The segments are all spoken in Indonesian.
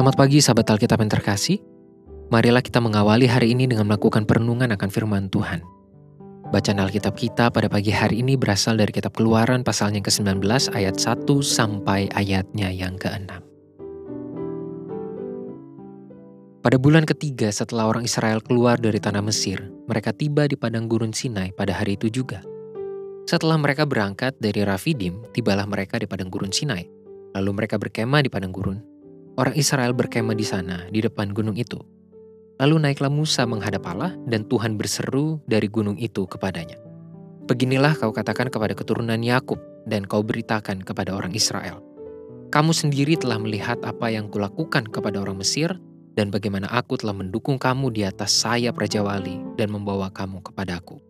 Selamat pagi sahabat Alkitab yang terkasih. Marilah kita mengawali hari ini dengan melakukan perenungan akan firman Tuhan. Bacaan Alkitab kita pada pagi hari ini berasal dari kitab Keluaran pasalnya ke-19 ayat 1 sampai ayatnya yang ke-6. Pada bulan ketiga setelah orang Israel keluar dari tanah Mesir, mereka tiba di padang gurun Sinai pada hari itu juga. Setelah mereka berangkat dari Rafidim, tibalah mereka di padang gurun Sinai. Lalu mereka berkemah di padang gurun Orang Israel berkemah di sana, di depan gunung itu. Lalu naiklah Musa menghadap Allah dan Tuhan berseru dari gunung itu kepadanya. Beginilah kau katakan kepada keturunan Yakub dan kau beritakan kepada orang Israel. Kamu sendiri telah melihat apa yang kulakukan kepada orang Mesir dan bagaimana aku telah mendukung kamu di atas sayap Raja Wali dan membawa kamu kepadaku.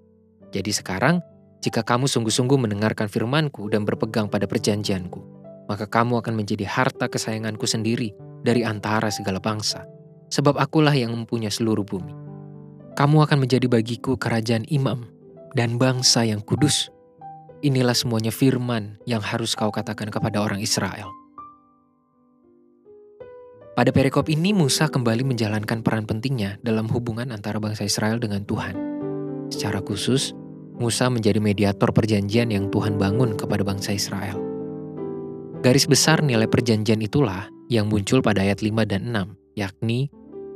Jadi sekarang, jika kamu sungguh-sungguh mendengarkan firmanku dan berpegang pada perjanjianku, maka kamu akan menjadi harta kesayanganku sendiri dari antara segala bangsa, sebab akulah yang mempunyai seluruh bumi. Kamu akan menjadi bagiku kerajaan imam dan bangsa yang kudus. Inilah semuanya firman yang harus kau katakan kepada orang Israel. Pada perikop ini Musa kembali menjalankan peran pentingnya dalam hubungan antara bangsa Israel dengan Tuhan. Secara khusus, Musa menjadi mediator perjanjian yang Tuhan bangun kepada bangsa Israel. Garis besar nilai perjanjian itulah yang muncul pada ayat 5 dan 6, yakni,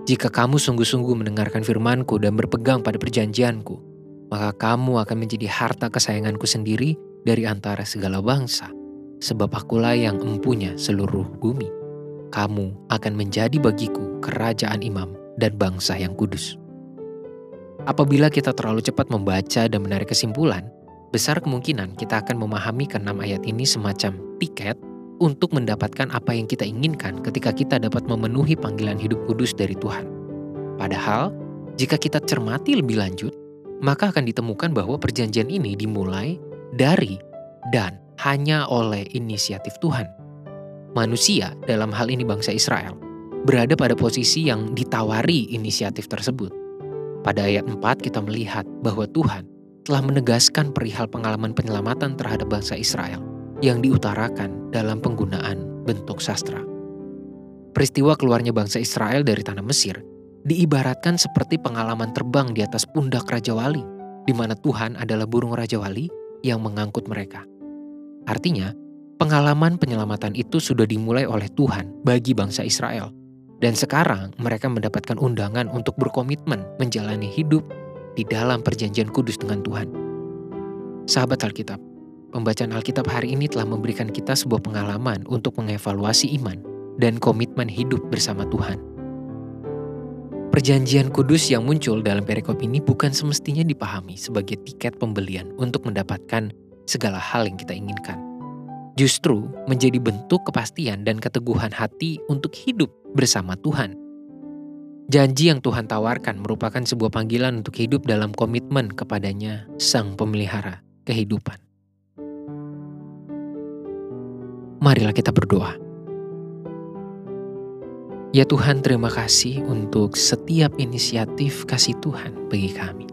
Jika kamu sungguh-sungguh mendengarkan firmanku dan berpegang pada perjanjianku, maka kamu akan menjadi harta kesayanganku sendiri dari antara segala bangsa, sebab akulah yang empunya seluruh bumi. Kamu akan menjadi bagiku kerajaan imam dan bangsa yang kudus. Apabila kita terlalu cepat membaca dan menarik kesimpulan, besar kemungkinan kita akan memahami keenam ayat ini semacam tiket untuk mendapatkan apa yang kita inginkan ketika kita dapat memenuhi panggilan hidup kudus dari Tuhan. Padahal, jika kita cermati lebih lanjut, maka akan ditemukan bahwa perjanjian ini dimulai dari dan hanya oleh inisiatif Tuhan. Manusia, dalam hal ini bangsa Israel, berada pada posisi yang ditawari inisiatif tersebut. Pada ayat 4 kita melihat bahwa Tuhan telah menegaskan perihal pengalaman penyelamatan terhadap bangsa Israel yang diutarakan dalam penggunaan bentuk sastra. Peristiwa keluarnya bangsa Israel dari tanah Mesir diibaratkan seperti pengalaman terbang di atas pundak Raja Wali, di mana Tuhan adalah burung Raja Wali yang mengangkut mereka. Artinya, pengalaman penyelamatan itu sudah dimulai oleh Tuhan bagi bangsa Israel. Dan sekarang mereka mendapatkan undangan untuk berkomitmen menjalani hidup di dalam perjanjian kudus dengan Tuhan. Sahabat Alkitab, Pembacaan Alkitab hari ini telah memberikan kita sebuah pengalaman untuk mengevaluasi iman dan komitmen hidup bersama Tuhan. Perjanjian kudus yang muncul dalam perikop ini bukan semestinya dipahami sebagai tiket pembelian untuk mendapatkan segala hal yang kita inginkan. Justru menjadi bentuk kepastian dan keteguhan hati untuk hidup bersama Tuhan. Janji yang Tuhan tawarkan merupakan sebuah panggilan untuk hidup dalam komitmen kepadanya, Sang Pemelihara kehidupan. Marilah kita berdoa. Ya Tuhan, terima kasih untuk setiap inisiatif kasih Tuhan bagi kami.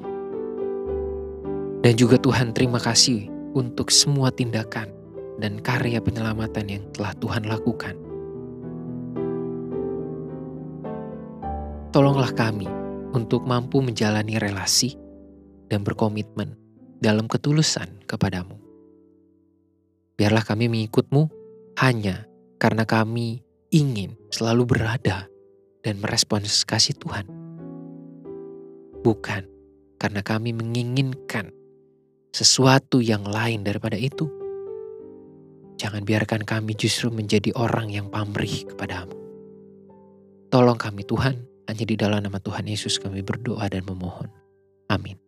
Dan juga Tuhan, terima kasih untuk semua tindakan dan karya penyelamatan yang telah Tuhan lakukan. Tolonglah kami untuk mampu menjalani relasi dan berkomitmen dalam ketulusan kepadamu. Biarlah kami mengikutmu hanya karena kami ingin selalu berada dan merespons kasih Tuhan. Bukan karena kami menginginkan sesuatu yang lain daripada itu. Jangan biarkan kami justru menjadi orang yang pamrih kepadamu. Tolong kami Tuhan, hanya di dalam nama Tuhan Yesus kami berdoa dan memohon. Amin.